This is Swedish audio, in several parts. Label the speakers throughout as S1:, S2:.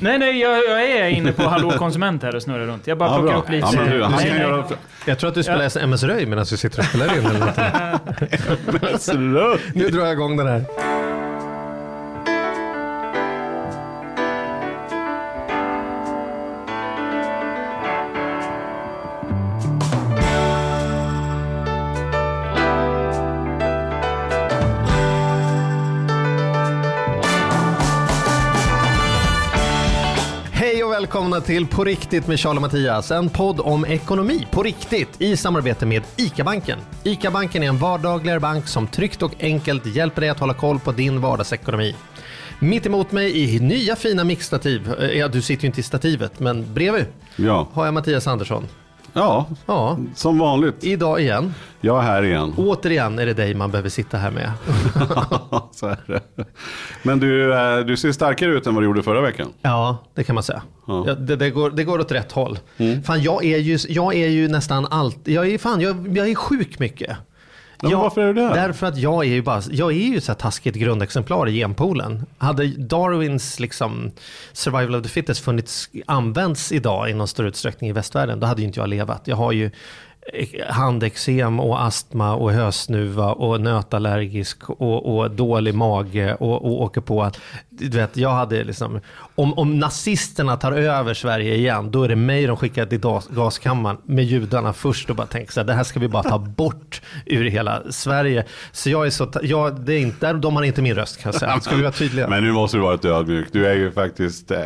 S1: Nej, nej, jag, jag är inne på Hallå konsument här och snurrar runt. Jag bara
S2: Ja,
S1: plockar
S2: bra.
S1: upp lite.
S2: Ja, men du, han
S1: nej,
S2: ska
S1: nej.
S2: göra...
S3: Jag tror att du spelar MS Röj medan du sitter och spelar in eller någonting. Nu drar jag igång den här. Välkomna till På riktigt med Charles och Mattias. En podd om ekonomi på riktigt i samarbete med ICA-banken. ICA-banken är en vardagligare bank som tryggt och enkelt hjälper dig att hålla koll på din vardagsekonomi. Mitt emot mig i nya fina mixstativ, eh, ja du sitter ju inte i stativet, men bredvid
S2: Ja.
S3: har jag Mattias Andersson.
S2: Ja,
S3: Ja,
S2: som vanligt.
S3: idag igen.
S2: Jag är här igen.
S3: Återigen är det dig man behöver sitta här med.
S2: Så är det. Men du, eh, du ser starkare ut än vad du gjorde förra veckan.
S3: Ja, det kan man säga.
S2: Ja.
S3: Ja, det, det, går, det går åt rätt håll. Fan, jag är ju, jag är ju nästan allt. Jag är, fan, jag, jag är sjuk mycket.
S2: Ja, men varför är du det?
S3: Därför att jag är ju bara, jag är ju så här taskigt grundexemplar i genpoolen. Hade Darwins liksom survival of the fittest funnits, använts idag i någon större utsträckning i västvärlden, då hade ju inte jag levat. Jag har ju handexem och astma och hösnuva och nötallergisk och, och dålig mage och, och åker på att, du vet, jag hade liksom, om, om nazisterna tar över Sverige igen, då är det mig de skickar till gas, gaskammaren med judarna först och bara tänker så här, det här ska vi bara ta bort ur hela Sverige. Så jag är så, jag, det är inte, de har inte min röst kan jag säga. Ska vi vara tydliga?
S2: Men nu måste du vara lite ödmjuk. Du är ju faktiskt... Eh,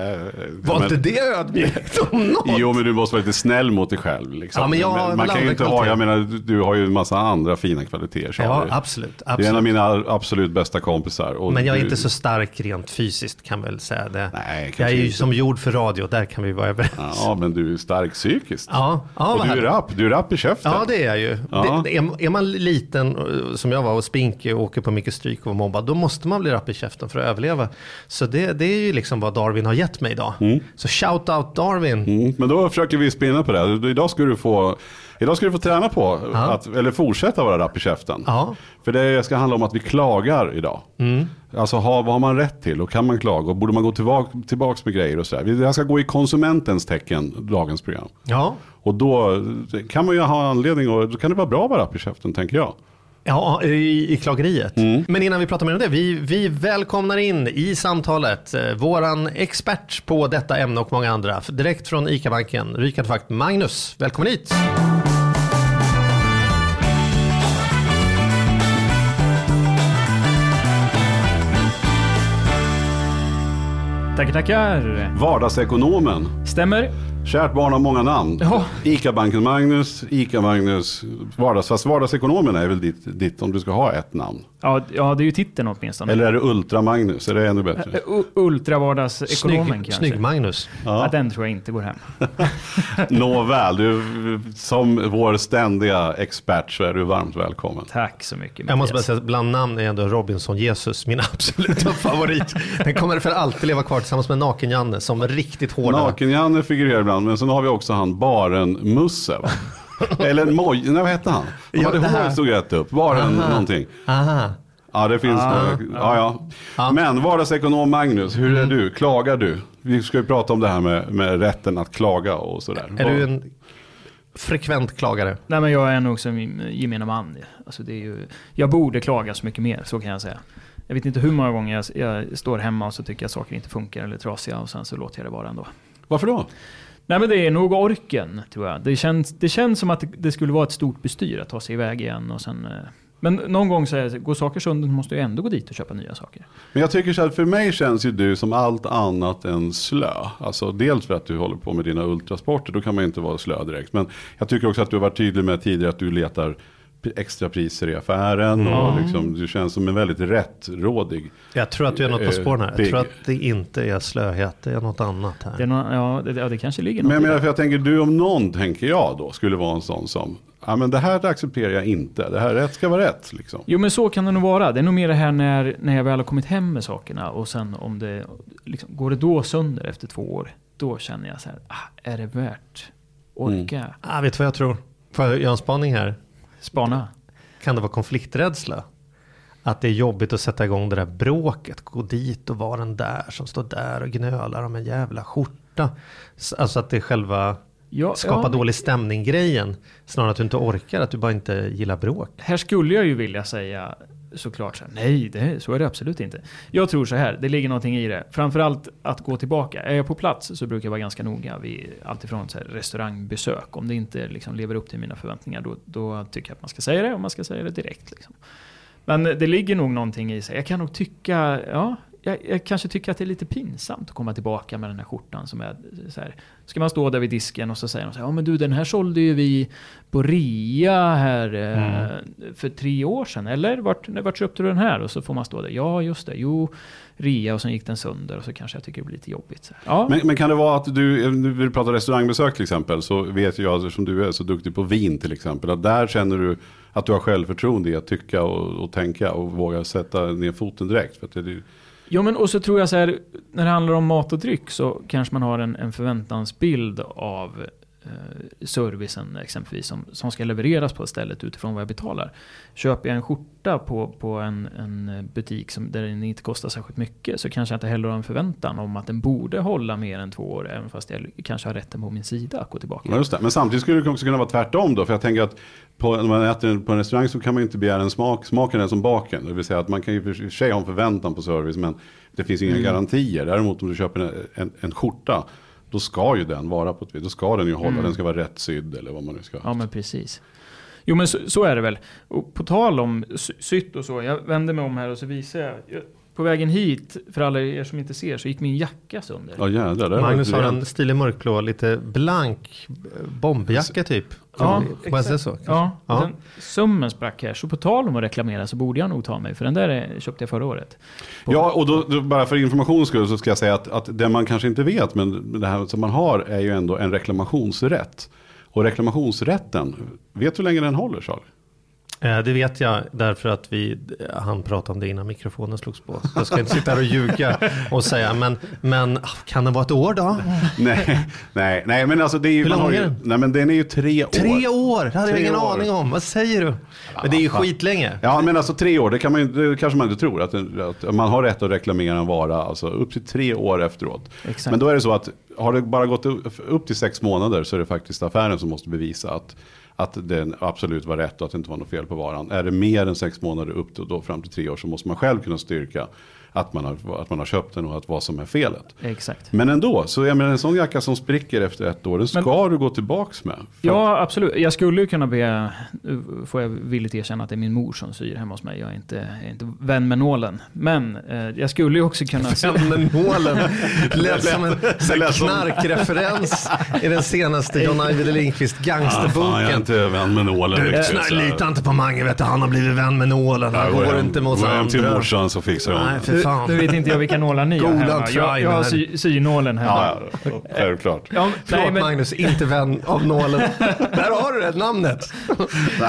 S3: Var
S2: men,
S3: inte det ödmjukt om något?
S2: Jo, men du måste vara lite snäll mot dig själv. Liksom.
S3: Ja, men jag
S2: man
S3: väl
S2: kan ju inte ha, jag menar, du, har ju en massa andra fina kvaliteter.
S3: Ja,
S2: du.
S3: absolut.
S2: Du är en av
S3: absolut.
S2: mina absolut bästa kompisar.
S3: Men jag är
S2: du,
S3: inte så stark rent fysiskt kan väl säga det.
S2: Nej,
S3: jag är ju
S2: inte.
S3: som gjord för radio, där kan vi vara överens.
S2: Ja, men du är stark psykiskt.
S3: Ja, ja
S2: och du är rapp. Du är rapp i käften.
S3: Ja, det är jag ju.
S2: Ja.
S3: Det, är, är man liten, eh, som jag var, och spinkig och åker på mycket stryk och mobbad, då måste man bli rapp i käften för att överleva. Så det, det är ju liksom vad Darwin har gett mig idag. Så shout out Darwin.
S2: Mm, men då försöker vi spinna på det. Idag ska du få, idag ska du få träna på,
S3: Ja.
S2: att, eller fortsätta vara rapp i käften.
S3: Ja.
S2: För det ska handla om att vi klagar idag. Alltså ha, vad har man rätt till och kan man klaga och borde man gå tillbaka, tillbaks med grejer och sådär. Det här ska gå i konsumentens tecken, dagens program.
S3: Ja.
S2: Och då kan man ju ha anledning och då kan det vara bra att vara rapp i käften tänker jag.
S3: Ja, i, i klageriet.
S2: Mm.
S3: Men innan vi pratar mer om det, vi, vi välkomnar in i samtalet eh, våran expert på detta ämne och många andra. Direkt från ICA-banken, Rikard Fakt Magnus. Välkommen hit!
S1: Tackar, tackar.
S2: Vardagsekonomen,
S1: Stämmer.
S2: Kärt barn har många namn.
S1: Ja.
S2: Ica-banken Magnus, Ica-Magnus, vardags, fast vardagsekonomen är väl ditt, ditt om du ska ha ett namn.
S1: Ja, ja, det är ju titeln åtminstone.
S2: Eller är det Ultra-Magnus? Är det ännu bättre?
S1: U- Ultravardagsekonomen
S3: Snygg,
S1: kanske.
S3: snygg Magnus.
S1: Ja. den tror jag inte går hem.
S2: Nåväl, du, som vår ständiga expert så är du varmt välkommen.
S1: Tack så mycket.
S3: Jag måste bara
S1: Mattias.
S3: säga att bland namn är ändå Robinson Jesus min absoluta favorit. Den kommer för alltid leva kvar tillsammans med Naken-Janne som riktigt hårda.
S2: Naken-Janne figurerar ibland, men sen har vi också han Baren-Musse. Eller Moj, nej vad hette han?
S3: Ja,
S2: Ja, det
S3: det här-
S2: här... stod rätt upp. Baren
S3: Aha.
S2: någonting.
S3: Aha.
S2: Ja, det finns
S1: Ah,
S2: några. Ja, ja.
S3: Ja.
S2: Men vardagsekonom Magnus, hur är du? Klagar du? Vi ska ju prata om det här med, med rätten att klaga och sådär.
S3: Är du en frekvent klagare?
S1: Nej, men jag är nog som gemene man. Alltså, det är ju, jag borde klaga så mycket mer, så kan jag säga. Jag vet inte hur många gånger jag, jag står hemma och så tycker jag saker inte funkar eller är trasiga och sen så låter jag det vara ändå.
S2: Varför då?
S1: Nej men det är nog orken, tror jag. Det känns, det känns som att det, skulle vara ett stort bestyr att ta sig iväg igen och sen... Eh, men någon gång så är det, går saker sönder måste jag ändå gå dit och köpa nya saker.
S2: Men jag tycker så här, för mig känns ju du som allt annat än slö. Alltså dels för att du håller på med dina ultrasporter, då kan man ju inte vara slö direkt. Men jag tycker också att du har varit tydlig med tidigare att du letar extra priser i affären. Och liksom, du känns som en väldigt rättrådig.
S3: Jag tror att du är något på
S2: Eh,
S3: spåren här. Jag tror att det inte är slöhet, det är något annat här.
S1: Det, är nå- ja, det, ja, det kanske ligger något
S2: Men jag
S1: det.
S2: för jag tänker du om någon, tänker jag då, skulle vara en sån som, ja men det här accepterar jag inte. Det här rätt ska vara rätt liksom.
S1: Jo men så kan det nog vara. Det är nog mer det här när, när jag väl har kommit hem med sakerna och sen om det liksom, går det då sönder efter två år. Då känner jag så här, ah, är det värt? Orka?
S3: Ah, vet du vad jag tror? Får jag göra en spaning här?
S1: Spana?
S3: Kan det vara konflikträdsla? Att det är jobbigt att sätta igång det där bråket, gå dit och vara den där som står där och gnölar om en jävla skjorta. Alltså att det är själva
S1: Ja,
S3: skapa
S1: ja,
S3: dålig stämning grejen. Snarare att du inte orkar, att du bara inte gillar bråk.
S1: Här skulle jag ju vilja säga såklart så här, nej, det, så är det absolut inte. Jag tror så här, det ligger någonting i det. Framförallt att gå tillbaka. Är jag på plats så brukar jag vara ganska noga vid alltifrån så här restaurangbesök. Om det inte liksom lever upp till mina förväntningar, då, då tycker jag att man ska säga det och man ska säga det direkt. Liksom. Men det ligger nog någonting i sig. Jag kan nog tycka, ja, jag, jag kanske tycker att det är lite pinsamt att komma tillbaka med den här skjortan som är så här. Ska man stå där vid disken och så säger de så här, ja men du den här sålde ju vi på rea här eh, för tre år sedan, eller? Vart, vart köpte du den här? Och så får man stå där, ja just det, jo, rea och sen gick den sönder och så kanske jag tycker det blir lite jobbigt. Ja,
S2: Men, men kan det vara att du, nu vill prata restaurangbesök till exempel, så vet jag, eftersom du är så duktig på vin till exempel, att där känner du att du har självförtroende i att tycka och, och tänka och våga sätta ner foten direkt. För att det,
S1: Jo men och så tror jag så här, när det handlar om mat och dryck så kanske man har en, en förväntansbild av servicen exempelvis som, som ska levereras på stället utifrån vad jag betalar. Köper jag en skjorta på, på en, en butik som, där den inte kostar särskilt mycket så kanske jag inte heller har en förväntan om att den borde hålla mer än två år även fast jag kanske har rätten på min sida att gå tillbaka.
S2: Ja, just det. Men samtidigt skulle det också kunna vara tvärtom då. För jag tänker att på, när man äter på en restaurang så kan man ju inte begära en smak. Smaken är som baken. Det vill säga att man kan ju för sig ha en förväntan på service. Men det finns inga garantier. Däremot om du köper en, en, en skjorta. Då ska ju den vara på ett vis. Då ska den ju hålla. Den ska vara rätt sydd eller vad man nu ska.
S1: Ja men precis. Jo men så, så är det väl. Och på tal om sy- sytt och så. Jag vänder mig om här och så visar jag. På vägen hit, för alla er som inte ser, så gick min jacka sönder.
S2: Ja jädrar. det
S3: Magnus har en stilig mörkblå, lite blank eh, bombjacka typ.
S1: Ja,
S3: säga så?
S1: Ja,
S3: Ja.
S1: Den, summen sprack här. Så på tal om att reklamera så borde jag nog ta mig. För den där är- köpte jag förra året. På-
S2: Ja, och då, då, bara för informations skull så ska jag säga att, att det man kanske inte vet, men det här som man har är ju ändå en reklamationsrätt. Och reklamationsrätten, vet du hur länge den håller Charlie?
S3: Eh, Det vet jag därför att vi han pratade om det innan mikrofonen slogs på. Jag ska inte sitta här och ljuga och säga, men, men ah, kan det vara ett år då?
S2: nej, nej, nej, men alltså det är ju...
S3: Hur lång är den?
S2: Nej, men den är ju tre år.
S3: Tre år, det hade jag ingen
S2: år.
S3: aning om. Vad säger du? Men det är ju skitlänge.
S2: Ja, men alltså tre år, det, kan man, ju- det kanske man inte tror. Att, att man har rätt att reklamera en vara alltså, upp till tre år efteråt.
S1: Exakt.
S2: Men då är det så att har det bara gått upp till sex månader så är det faktiskt affären som måste bevisa att, att den absolut var rätt och att det inte var något fel på varan. Är det mer än sex månader upp till, då fram till tre år så måste man själv kunna styrka att man har, att man har köpt den och att vad som är felet.
S1: Exakt.
S2: Men ändå, så jag menar en sån jacka som spricker efter ett år, den ska
S1: Men-
S2: du gå tillbaks med.
S1: Ja, absolut. Jag skulle ju kunna be, nu får jag villigt erkänna att det är min mor som syr hemma hos mig. Jag är inte, jag är inte vän med nålen. Men eh, jag skulle ju också kunna...
S3: Men nålen lät som en knarkreferens i den senaste John Ajvide Lindqvist
S2: Ah, fan, jag är
S3: gangsterboken.
S2: inte vän med nålen.
S3: Du, lita inte på Mange, vet du. Han har blivit vän med nålen. Han går
S2: hem-
S3: inte mot
S2: Gå hem till
S3: andra.
S2: morsan så fixar hon
S3: Nej,
S2: det.
S3: Fan.
S1: nu vet inte jag vilka nålar ni har hemma. Jag, jag har sy, synålen hemma.
S2: Ja, ja, självklart.
S1: Ja, nej,
S3: Förlåt
S1: men,
S3: Magnus, inte vän av nålen. Där har du det, namnet.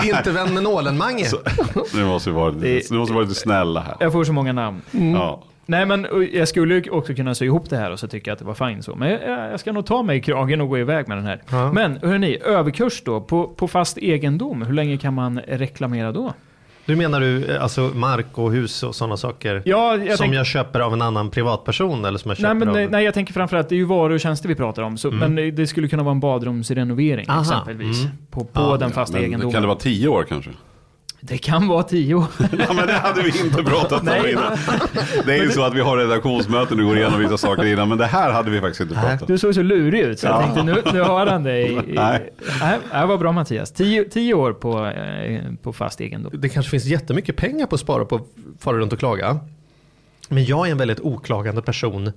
S3: inte vän med nålen, Mange.
S2: Nu måste vi vara, nu måste vi vara lite snälla här.
S1: jag får så många namn.
S2: Ja.
S1: Nej men jag skulle ju också kunna sy ihop det här och så tycker jag att det var fint så. Men jag, jag ska nog ta mig i kragen och gå iväg med den här.
S3: Ja.
S1: Men hörni, överkurs då på, på fast egendom. Hur länge kan man reklamera då?
S3: Du menar du eh, alltså mark och hus och sådana saker?
S1: Ja, jag
S3: som
S1: tänk-
S3: jag köper av en annan privatperson eller som jag köper
S1: Nej, men,
S3: av...
S1: nej, nej, jag tänker framförallt det är ju varor och tjänster vi pratar om. Så, Men det- skulle kunna vara en badrumsrenovering
S3: Aha,
S1: exempelvis.
S3: mm.
S1: På, på
S3: Ja,
S1: den fasta
S2: Men
S1: egendomen.
S2: kan det vara tio år kanske?
S1: Det kan vara tio år.
S2: Ja men det hade vi inte pratat om
S1: Nej.
S2: innan. Det är ju så att vi har redaktionsmöten och går igenom vissa saker innan. Men det här hade vi faktiskt inte pratat om.
S1: Du såg så lurig ut så jag tänkte nu, nu har han
S2: Nej.
S1: Nej, det var bra Mattias. Tio, tio år på, eh, på fast egendom.
S3: Det kanske finns jättemycket pengar på att spara på att fara runt och klaga. Men jag är en väldigt oklagande person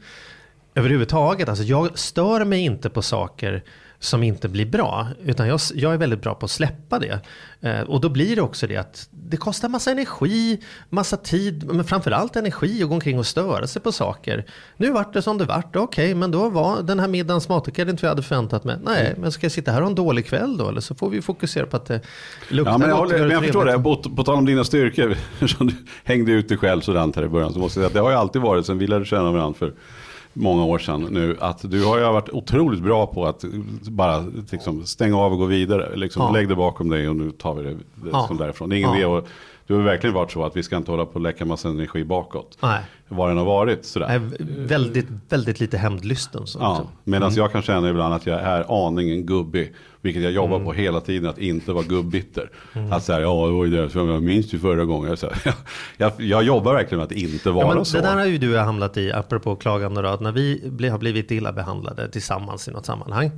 S3: överhuvudtaget. Alltså jag stör mig inte på saker som inte blir bra. Utan jag, jag är väldigt bra på att släppa det. Eh, och då blir det också det att det kostar massa energi, massa tid, men framförallt energi att gå omkring och störa sig på saker. Nu vart det som det vart, okej, men då var den här middagen smakade inte vad jag hade förväntat mig. Nej, men ska jag sitta här och ha en dålig kväll då? Eller så får vi fokusera på att det luktar
S2: Ja, men jag,
S3: gott
S2: men jag förstår det. På, på tal om dina styrkor, som du hängde ut dig själv sådant här i början, så måste jag säga att det har ju alltid varit, sen vi lärde känna varandra för många år sedan nu, att du har ju varit otroligt bra på att bara liksom, stänga av och gå vidare. Liksom,
S3: Ja.
S2: Lägg det bakom dig och nu tar vi det
S3: Ja.
S2: som därifrån. Det är ingen
S3: Ja.
S2: idé att, du har verkligen varit så att vi ska inte hålla på och läcka massa energi bakåt.
S3: Nej.
S2: Vad den har varit sådär.
S3: Är väldigt, väldigt lite hämndlysten.
S2: Ja,
S3: också.
S2: medan
S3: Mm.
S2: jag kan känna ibland att jag är aningen gubbig. Vilket jag jobbar
S3: Mm.
S2: på hela tiden, att inte vara gubbitter. Att säga, ja det var ju det som jag minns ju förra gången. Så, här, jag, jag jobbar verkligen med att inte vara
S3: Ja, men
S2: så.
S3: det där har ju du hamnat i, apropå klagande då, att när vi har blivit illa behandlade tillsammans i något sammanhang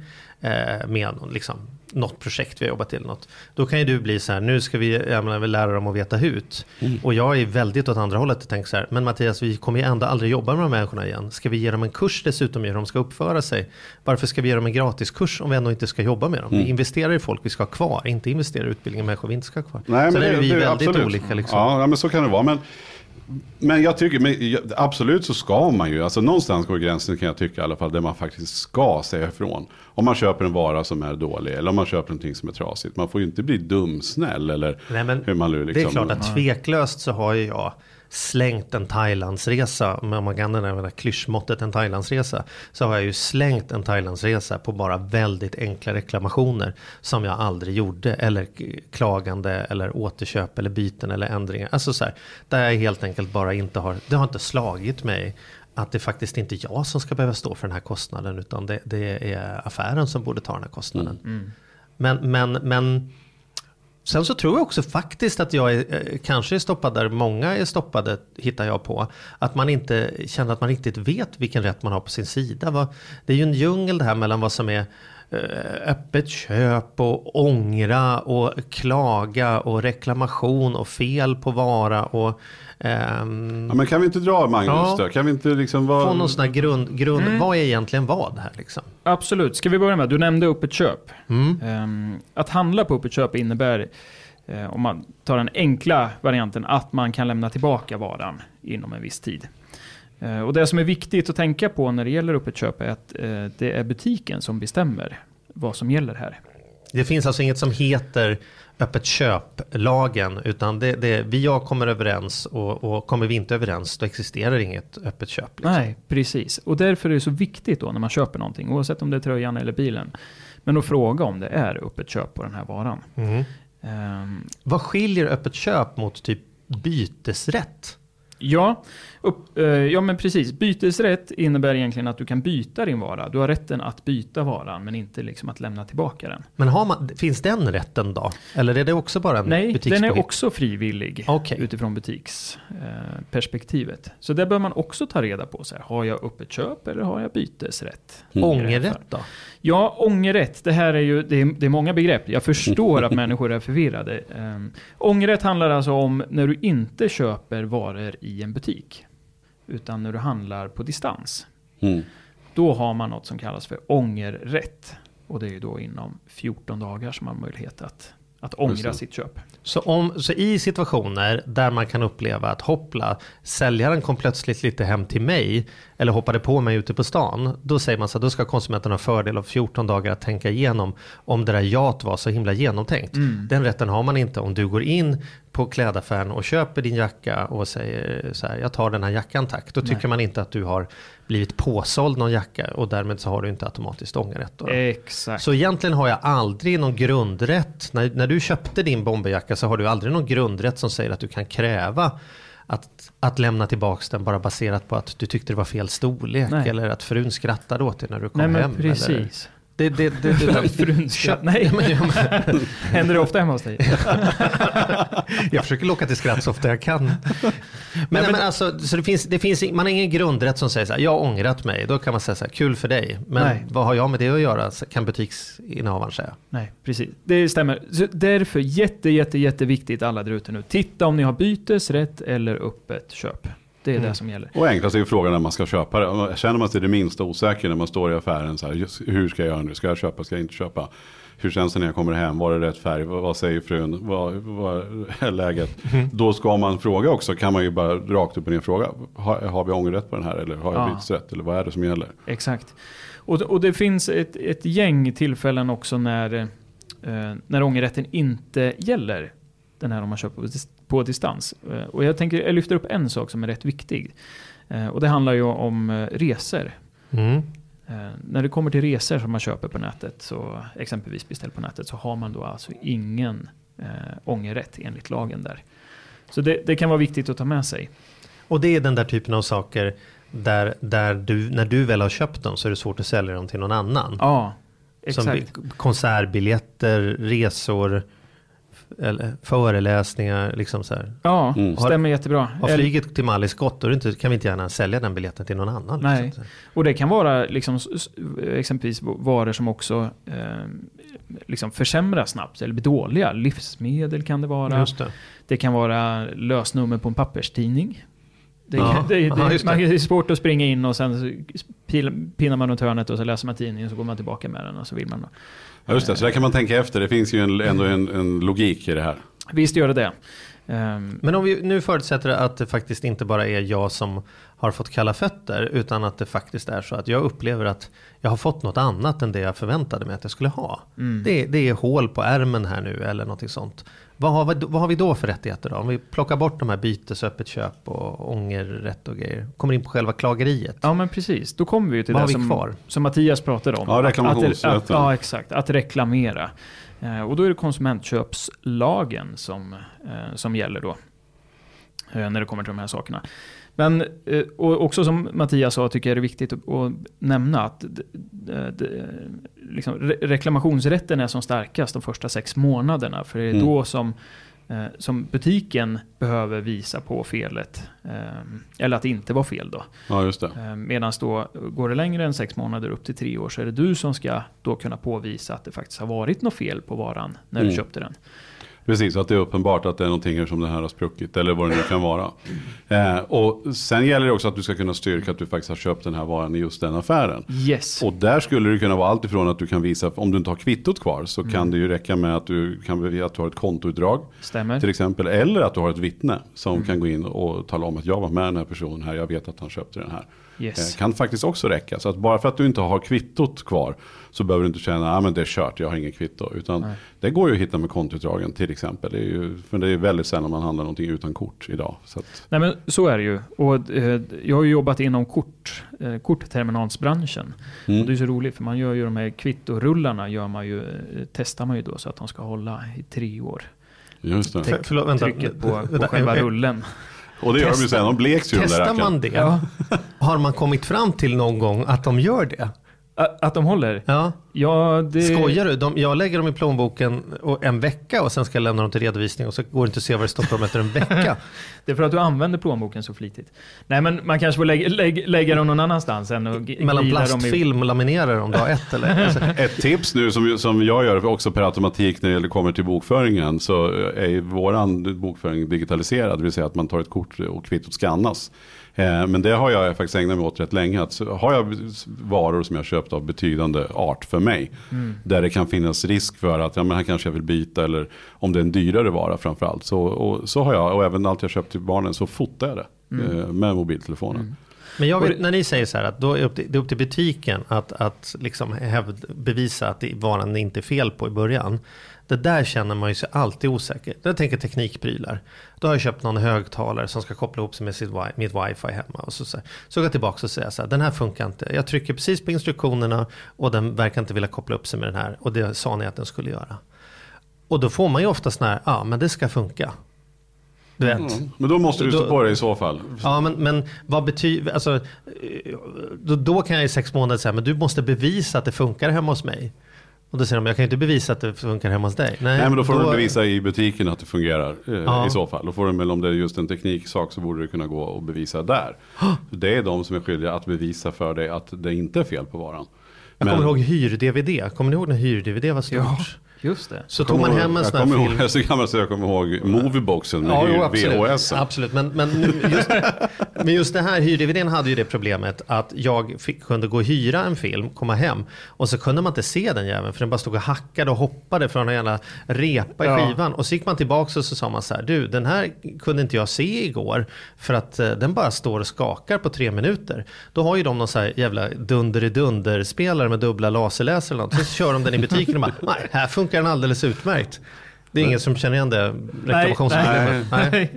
S3: med någon, liksom, något projekt vi har jobbat till något. Då kan ju du bli så här, nu ska vi, jag menar, vi lära dem att veta hut.
S2: Mm.
S3: Och jag är väldigt åt andra hållet och tänker så här, men Mattias vi kommer ju ändå aldrig jobba med de här människorna igen. Ska vi ge dem en kurs dessutom hur de ska uppföra sig? Varför ska vi ge dem en gratiskurs om vi ändå inte ska jobba med dem?
S2: Mm.
S3: Vi investerar i folk vi ska ha kvar, inte investera i utbildning i människor vi inte ska ha kvar.
S2: Nej,
S3: så
S2: men
S3: där
S2: det,
S3: är vi
S2: det,
S3: väldigt
S2: absolut.
S3: olika liksom.
S2: Ja, ja, men så kan det vara. Men, men jag tycker, men, absolut så ska man ju, alltså någonstans går gränsen kan jag tycka i alla fall, där man faktiskt ska säga ifrån. Om man köper en vara som är dålig eller om man köper någonting som är trasigt. Man får ju inte bli dumsnäll eller
S3: Nej, men
S2: hur man nu liksom.
S3: Det är klart att tveklöst så har ju jag slängt en Thailandsresa, om man kan använda klyschmåttet en Thailandsresa, så har jag ju slängt en Thailandsresa på bara väldigt enkla reklamationer som jag aldrig gjorde, eller klagande, eller återköp, eller byten, eller ändringar. Alltså så här, där jag helt enkelt bara inte har, det har inte slagit mig att det faktiskt inte är jag som ska behöva stå för den här kostnaden, utan det, det är affären som borde ta den här kostnaden. Men, men, men Sen så tror jag också faktiskt att jag är, eh, kanske är stoppad där många är stoppade, hittar jag på. Att man inte känner att man riktigt vet vilken rätt man har på sin sida. Det är ju en djungel det här mellan vad som är öppet köp och ångra och klaga och reklamation och fel på vara och ehm,
S2: Ja, men kan vi inte dra Magnus
S3: Ja.
S2: då? Kan vi inte liksom vara...
S3: få någon sån här grund, grund vad är egentligen vad här liksom?
S1: Absolut. Ska vi börja med, du nämnde öppet köp.
S3: Mm.
S1: Ehm, att handla på öppet köp innebär, eh, om man tar den enkla varianten, att man kan lämna tillbaka varan inom en viss tid. Eh, och det som är viktigt att tänka på när det gäller öppet köp är att eh, det är butiken som bestämmer vad som gäller här.
S3: Det finns alltså inget som heter öppet köp-lagen, utan det, det, vi och jag kommer överens och, och kommer vi inte överens, då existerar inget öppet köp. Liksom.
S1: Nej, precis. Och därför är det så viktigt då när man köper någonting, oavsett om det är tröjan eller bilen, men att fråga om det är öppet köp på den här varan.
S3: Mm.
S1: Ehm,
S3: Vad skiljer öppet köp mot typ bytesrätt?
S1: Ja, upp, eh, ja, men precis. Bytesrätt innebär egentligen att du kan byta din vara. Du har rätten att byta varan, men inte liksom att lämna tillbaka den.
S3: Men man, finns den rätten då? Eller är det också bara en
S1: Nej, den är också frivillig
S3: Okej.
S1: utifrån butiksperspektivet. Så det bör man också ta reda på. Så här, har jag öppet köp eller har jag bytesrätt?
S3: Ångerrätt då?
S1: Ja, ångerrätt. Det här är ju det är, det är många begrepp. Jag förstår att människor är förvirrade. Um, ångerrätt handlar alltså om när du inte köper varor i en butik. Utan när du handlar på distans.
S2: Mm.
S1: Då har man något som kallas för ångerrätt. Och det är ju då inom 14 dagar som man har möjlighet att, att ångra sitt köp.
S3: Så, om, så i situationer där man kan uppleva att hoppla, säljaren kom plötsligt lite hem till mig eller hoppade på mig ute på stan. Då säger man så att då ska konsumenten ha fördel av 14 dagar att tänka igenom om det där jat var så himla genomtänkt. Den rätten har man inte om du går in på klädaffären och köper din jacka och säger så här, jag tar den här jackan tack. Då tycker man inte att du har blivit påsåld någon jacka och därmed så har du inte automatiskt ångerrätt. Då.
S1: Exakt.
S3: Så egentligen har jag aldrig någon grundrätt. När, när du köpte din bomberjacka så har du aldrig någon grundrätt som säger att du kan kräva att, att lämna tillbaka den bara baserat på att du tyckte det var fel storlek
S1: Nej.
S3: eller att frun skrattade åt dig när du kom
S1: Nej men
S3: hem. Eller,
S1: precis.
S3: Det, det, det, det,
S1: Frun skratt. Nej, händer det ofta hemma hos dig?
S3: jag försöker locka till skratt så ofta jag kan. Men, men, men alltså, så det finns, det finns, man har ingen grundrätt som säger så här, jag har ångrat mig. Då kan man säga så här, kul för dig. Men
S1: Nej.
S3: vad har jag med det att göra, kan butiksinnehavaren säga.
S1: Nej, precis. Det stämmer. Så därför jätte, jätte, jätteviktigt alla där ute nu. Titta om ni har bytesrätt eller öppet köp. Det är
S3: Mm.
S1: det som gäller.
S2: Och enklast är ju frågan när man ska köpa det. Känner man sig det minsta osäker när man står i affären. Så här, hur ska jag göra nu? Ska jag köpa? Ska jag inte köpa? Hur känns det när jag kommer hem? Var det rätt färg? Vad, vad säger frun? Vad, vad är läget? Då ska man fråga också. Kan man ju bara rakt upp och ner fråga. Har, har vi ångerrätt på den här? Eller har jag
S1: Ja.
S2: bytesrätt? Eller vad är det som gäller?
S1: Exakt. Och, och det finns ett, ett gäng tillfällen också när, eh, när ångerrätten inte gäller. Den här om man köper på, dis- på distans. Eh, och jag, tänker, jag lyfter upp en sak som är rätt viktig. Eh, och det handlar ju om eh, resor.
S3: Mm.
S1: När det kommer till resor som man köper på nätet, så exempelvis beställt på nätet, så har man då alltså ingen eh, ångerrätt enligt lagen där. Så det, det kan vara viktigt att ta med sig.
S3: Och det är den där typen av saker där, där du, när du väl har köpt dem så är det svårt att sälja dem till någon annan.
S1: Ja,
S3: Som
S1: exakt.
S3: bi- konsertbiljetter, resor, eller föreläsningar, liksom så här.
S1: Ja,
S2: Mm.
S1: stämmer jättebra.
S3: Har flyget till Malis gått, då inte, kan vi inte gärna sälja den biljetten till någon annan.
S1: Nej.
S3: Liksom.
S1: Och det kan vara liksom, exempelvis varor som också eh, liksom försämras snabbt eller blir dåliga. Livsmedel kan det vara.
S3: Just det.
S1: Det kan vara lösnummer på en papperstidning. Det,
S3: Ja.
S1: det, det,
S3: Ja,
S1: man, det är svårt att springa in och sen pinnar man runt hörnet och så läser man tidningen och så går man tillbaka med den och så vill man.
S2: Ja, just det, så där kan man tänka efter. Det finns ju en, ändå en, en logik i det här.
S1: Visst gör det det.
S3: Men om vi nu förutsätter att det faktiskt inte bara är jag som har fått kalla fötter utan att det faktiskt är så att jag upplever att jag har fått något annat än det jag förväntade mig att jag skulle ha.
S1: mm.
S3: Det, det är hål på ärmen här nu eller någonting sånt. Vad har, vi, vad har vi då för rättigheter då? Om vi plockar bort de här bytes, öppet köp och ångerrätt och grejer. Kommer in på själva klageriet.
S1: Ja men precis, då kommer vi till
S3: Vad
S1: det som,
S3: kvar?
S1: som Mattias pratade om.
S2: Ja,
S1: Att-
S2: reklamationsrätten.
S1: Att, att, ja, exakt. Att reklamera. Eh, och då är det konsumentköpslagen som, eh, som gäller då. Eh, när det kommer till de här sakerna. Men eh, och också som Mattias sa tycker jag det är viktigt att, nämna att liksom, re- reklamationsrätten är som starkast de första sex månaderna. För det är
S2: Mm.
S1: då som, eh, som butiken behöver visa på felet. Eh, eller att det inte var fel då.
S2: Ja, just det.
S1: Medan då går det längre än sex månader upp till tre år så är det du som ska då kunna påvisa att det faktiskt har varit något fel på varan när du
S2: Mm.
S1: köpte den.
S2: Precis, att det är uppenbart att det är någonting som det här har spruckit. Eller vad det nu kan vara. Eh, och sen gäller det också att du ska kunna styrka att du faktiskt har köpt den här varan i just den affären.
S1: Yes.
S2: Och där skulle det kunna vara allt ifrån att du kan visa, om du inte har kvittot kvar, så
S1: Mm.
S2: kan det ju räcka med att du kan bevisa att du har ett kontoutdrag.
S1: Stämmer.
S2: Till exempel, eller att du har ett vittne som
S1: Mm.
S2: kan gå in och tala om att jag var med den här personen här, jag vet att han köpte den här.
S1: Yes.
S2: Eh, Kan faktiskt också räcka. Så att bara för att du inte har kvittot kvar så behöver du inte känna att ah, det är kört, jag har inget kvitto. Utan
S1: Nej.
S2: det går ju att hitta med kontoutdragen till exempel. Det är ju, för det är väldigt sällan man handlar någonting utan kort idag. Så att,
S1: Nej men så är det ju. Och, eh, jag har ju jobbat inom kort, eh, kortterminalsbranschen.
S2: mm.
S1: Och det är så roligt för man gör ju de här kvittorullarna gör man ju, eh, testar man ju då så att de ska hålla i tre år.
S2: Just det.
S3: För, förlåt, vänta.
S1: Trycket på, på
S3: Vänta,
S1: själva rullen.
S2: Och det gör de ju sen, de bleks ju
S3: Testar man det? Har man kommit fram till någon gång att de gör det?
S1: Att de håller?
S3: Ja.
S1: Ja, det...
S3: Skojar du? De, jag lägger dem i plånboken och en vecka och sen ska jag lämna dem till redovisning och så går det inte att se vad det står på dem efter en vecka.
S1: Det är för att du använder plånboken så flitigt. Nej men man kanske får lägga, lägga, lägga dem någon annannanstans än och
S3: Mellan
S1: glida dem i-
S3: plastfilm och laminerar dem dag ett eller? Alltså,
S2: Ett tips nu som, som jag gör också per automatik när det kommer till bokföringen så är våran bokföring digitaliserad. Det vill säga att man tar ett kort och kvittot skannas. Eh, Men det har jag faktiskt ägnat mig åt rätt länge. Att så har jag varor som jag köpt av betydande art för mig. Där det kan finnas risk för att ja, men här kanske jag vill byta. Eller om det är en dyrare vara framförallt. Så, och, så har jag, och även allt jag köpt till barnen så fotar jag det. eh, Med mobiltelefonen.
S3: Men jag vill, när ni säger så här att då är det upp till, det är upp till butiken att, att liksom hävd, bevisa att det, varan inte är fel på i början. Det där känner man ju sig alltid osäker. Jag tänker teknikprylar. Då har jag köpt någon högtalare som ska koppla ihop sig med sitt, mitt wifi hemma. Och så, så, så går jag tillbaka och säger så här, den här funkar inte. Jag trycker precis på instruktionerna och den verkar inte vilja koppla upp sig med den här. Och det sa ni att den skulle göra. Och då får man ju ofta sån här, ja men det ska funka. Du vet.
S2: Mm. Men då måste du stå
S3: Då-
S2: på det i så fall.
S3: Ja, men, men vad betyder, alltså, då, då kan jag i sex månader säga, men du måste bevisa att det funkar hemma hos mig. Och då säger de, jag kan ju inte bevisa att det funkar hemma hos dig.
S2: Nej men då får du bevisa i butiken att det fungerar eh,
S3: Ja.
S2: i så fall. Då får du väl om det är just en tekniksak så borde du kunna gå och bevisa där. det är de som är skyldiga att bevisa för dig att det inte är fel på varan.
S3: Jag
S2: Men-
S3: kommer ihåg hyr-DVD. Kommer ni ihåg när hyr-DVD var stort?
S1: Ja, Just det.
S3: Så tog man hem en
S2: jag
S3: sån här
S2: kommer ihåg,
S3: film.
S2: Jag är så gammal så jag kommer ihåg Movieboxen med
S3: Ja, jo, absolut.
S2: VHS.
S3: absolut. Men, men, nu, just, men just det här hyr-DVDn hade ju det problemet att jag fick, kunde gå och hyra en film, komma hem och så kunde man inte se den jäveln för den bara stod och hackade och hoppade från en jävla repa i
S1: Ja.
S3: skivan. Och så gick man tillbaka och så sa man så här, du den här kunde inte jag se igår för att eh, den bara står och skakar på tre minuter. Då har ju de någon så här jävla dunder-i-dunder-spelare med dubbla laserläsare eller något. Så kör de den i butiken och bara, nej, här funkar den alldeles utmärkt. Det är ingen som känner igen det reklamationsproblemet. Nej.
S1: nej.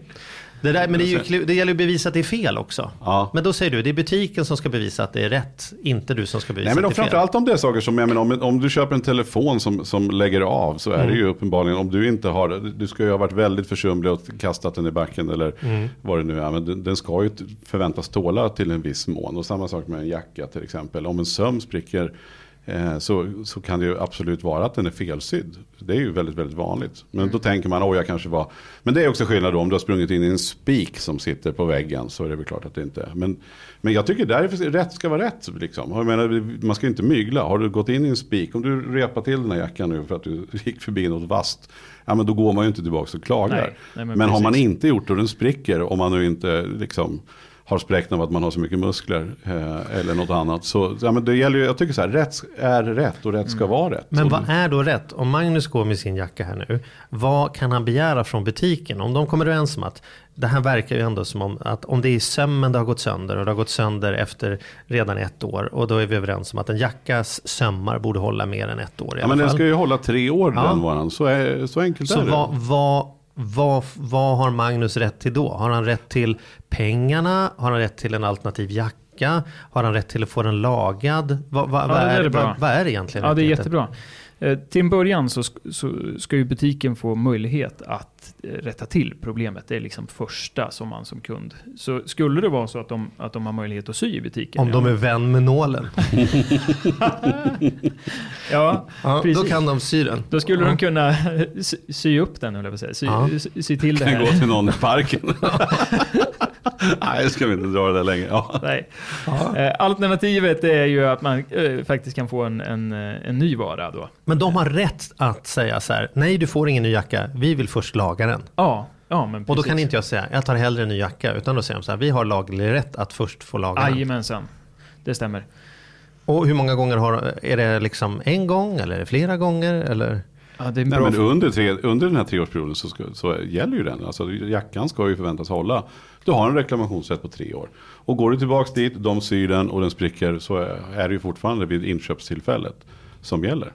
S3: Det, där, men det, ju, det gäller att bevisa att det är fel också.
S2: Ja.
S3: Men då säger du, det är butiken som ska bevisa att det är rätt, inte du som ska bevisa
S2: Nej men
S3: att det är fel.
S2: framförallt om det är saker som, jag menar, om, om du köper en telefon som, som lägger av så är det
S3: Mm.
S2: ju uppenbarligen, om du inte har, du ska ju ha varit väldigt försumlig och kastat den i backen eller
S3: Mm.
S2: vad det nu är. Men den, den ska ju förväntas tåla till en viss mån. Och samma sak med en jacka till exempel. Om en söm spricker så, så kan det ju absolut vara att den är felsydd. Det är ju väldigt, väldigt vanligt. Men
S3: Mm.
S2: då tänker man, oj jag kanske var... Men det är också skillnad då, om du har sprungit in i en spik som sitter på väggen så är det väl klart att det inte är. Men, men jag tycker där är rätt ska vara rätt. Liksom. Jag menar, man ska ju inte mygla. Har du gått in i en spik, om du repar till den här jackan nu för att du gick förbi något vasst. Ja men då går man ju inte tillbaka och klagar.
S1: Nej, nej, men
S2: men har man inte gjort det och den spricker, om man nu inte liksom har spräckt av att man har så mycket muskler eh, eller något annat. Så ja, men det gäller ju, jag tycker så här, rätt är rätt och rätt ska vara rätt.
S3: Men vad är då rätt? Om Magnus går med sin jacka här nu, vad kan han begära från butiken? Om de kommer överens om att det här verkar ju ändå som om att om det är sömmen det har gått sönder och det har gått sönder efter redan ett år och då är vi överens om att en jackas sömmar borde hålla mer än ett år i
S2: Ja,
S3: alla
S2: men den
S3: fall.
S2: ska ju hålla tre år
S3: Ja.
S2: den varan. Så, är, så enkelt
S3: Så
S2: är det.
S3: vad, vad, vad, vad har Magnus rätt till då? Har han rätt till pengarna? Har han rätt till en alternativ jacka? Har han rätt till att få den lagad? Vad, vad,
S1: Ja,
S3: vad,
S1: är
S3: är, vad, är egentligen?
S1: Ja, det är jättebra. Eh, till en början så, sk- så ska ju butiken få möjlighet att eh, rätta till problemet. Det är liksom första som man som kund. Så skulle det vara så att de, att de har möjlighet att sy i butiken.
S3: Om
S1: ja,
S3: de är vän med nålen.
S1: Ja,
S3: Ja, då
S1: precis.
S3: kan de sy den.
S1: Då skulle
S3: Ja.
S1: de kunna sy, sy upp den, på att säga. Sy,
S3: Ja.
S1: sy, sy till det
S2: kan gå
S1: här.
S2: till någon i parken. Nej, ska vi inte dra det där längre. Ja.
S1: Nej. Eh, Alternativet är ju att man eh, faktiskt kan få en, en, eh, en ny vara då.
S3: Men de har rätt att säga så här, nej du får ingen ny jacka, vi vill först laga den.
S1: Ja, ja men precis.
S3: Och då kan inte jag säga, jag tar hellre en ny jacka, utan då säger de så här, vi har laglig rätt att först få laga den.
S1: Jajamensan. Det stämmer.
S3: Och hur många gånger har, är det liksom en gång eller är det flera gånger eller?
S1: Ja, det är en
S2: Nej, men under, tre, under den här treårsperioden så, ska, så gäller ju den. Alltså, jackan ska ju förväntas hålla. Du har en reklamationsrätt på tre år. Och går du tillbaka dit, de syr den och den spricker så är är det ju fortfarande vid inköpstillfället som gäller.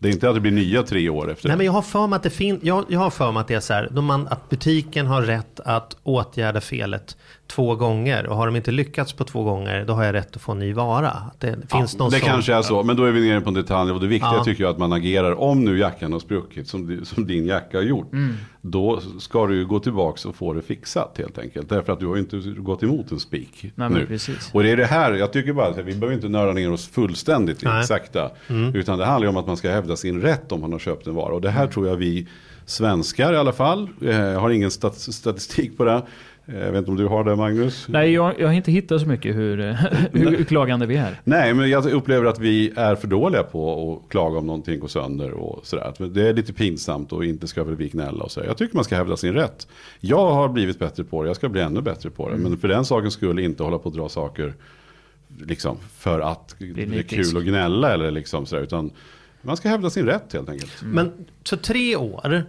S2: Det är inte att det blir nya tre år efter
S3: Nej
S2: det.
S3: men jag har för mig att det jag, jag har för mig att det är så här, då man, att butiken har rätt att åtgärda felet två gånger och har de inte lyckats på två gånger då har jag rätt att få en ny vara. Det finns
S2: Ja,
S3: någon
S2: det
S3: sån,
S2: kanske är så, men då är vi nere på en detalj. Och det viktiga
S3: Ja.
S2: tycker jag att man agerar. Om nu jackan har spruckit som, som din jacka har gjort.
S3: Mm.
S2: Då ska du ju gå tillbaka och få det fixat helt enkelt. Därför att du har ju inte gått emot en spik nu.
S1: precis.
S2: Och det är det här, jag tycker bara att vi behöver inte nörda ner oss fullständigt
S3: Nej.
S2: exakta.
S3: Mm.
S2: Utan det handlar ju om att man ska hävda sin rätt om man har köpt en vara. Och det här tror jag vi svenskar i alla fall, eh, jag har ingen stat statistik på det. Jag vet inte om du har det Magnus?
S1: Nej, jag, jag har inte hittat så mycket hur, hur klagande vi är.
S2: Nej, men jag upplever att vi är för dåliga på att klaga om någonting går sönder och sådär. Det är lite pinsamt och inte ska väl vi gnälla och så. Jag tycker man ska hävda sin rätt. Jag har blivit bättre på det, jag ska bli ännu bättre på det.
S1: Mm.
S2: Men för den saken skulle inte hålla på att dra saker liksom, för att det är
S1: nitisk.
S2: kul att gnälla eller liksom sådär. Utan man ska hävda sin rätt helt enkelt.
S3: Men så tre år,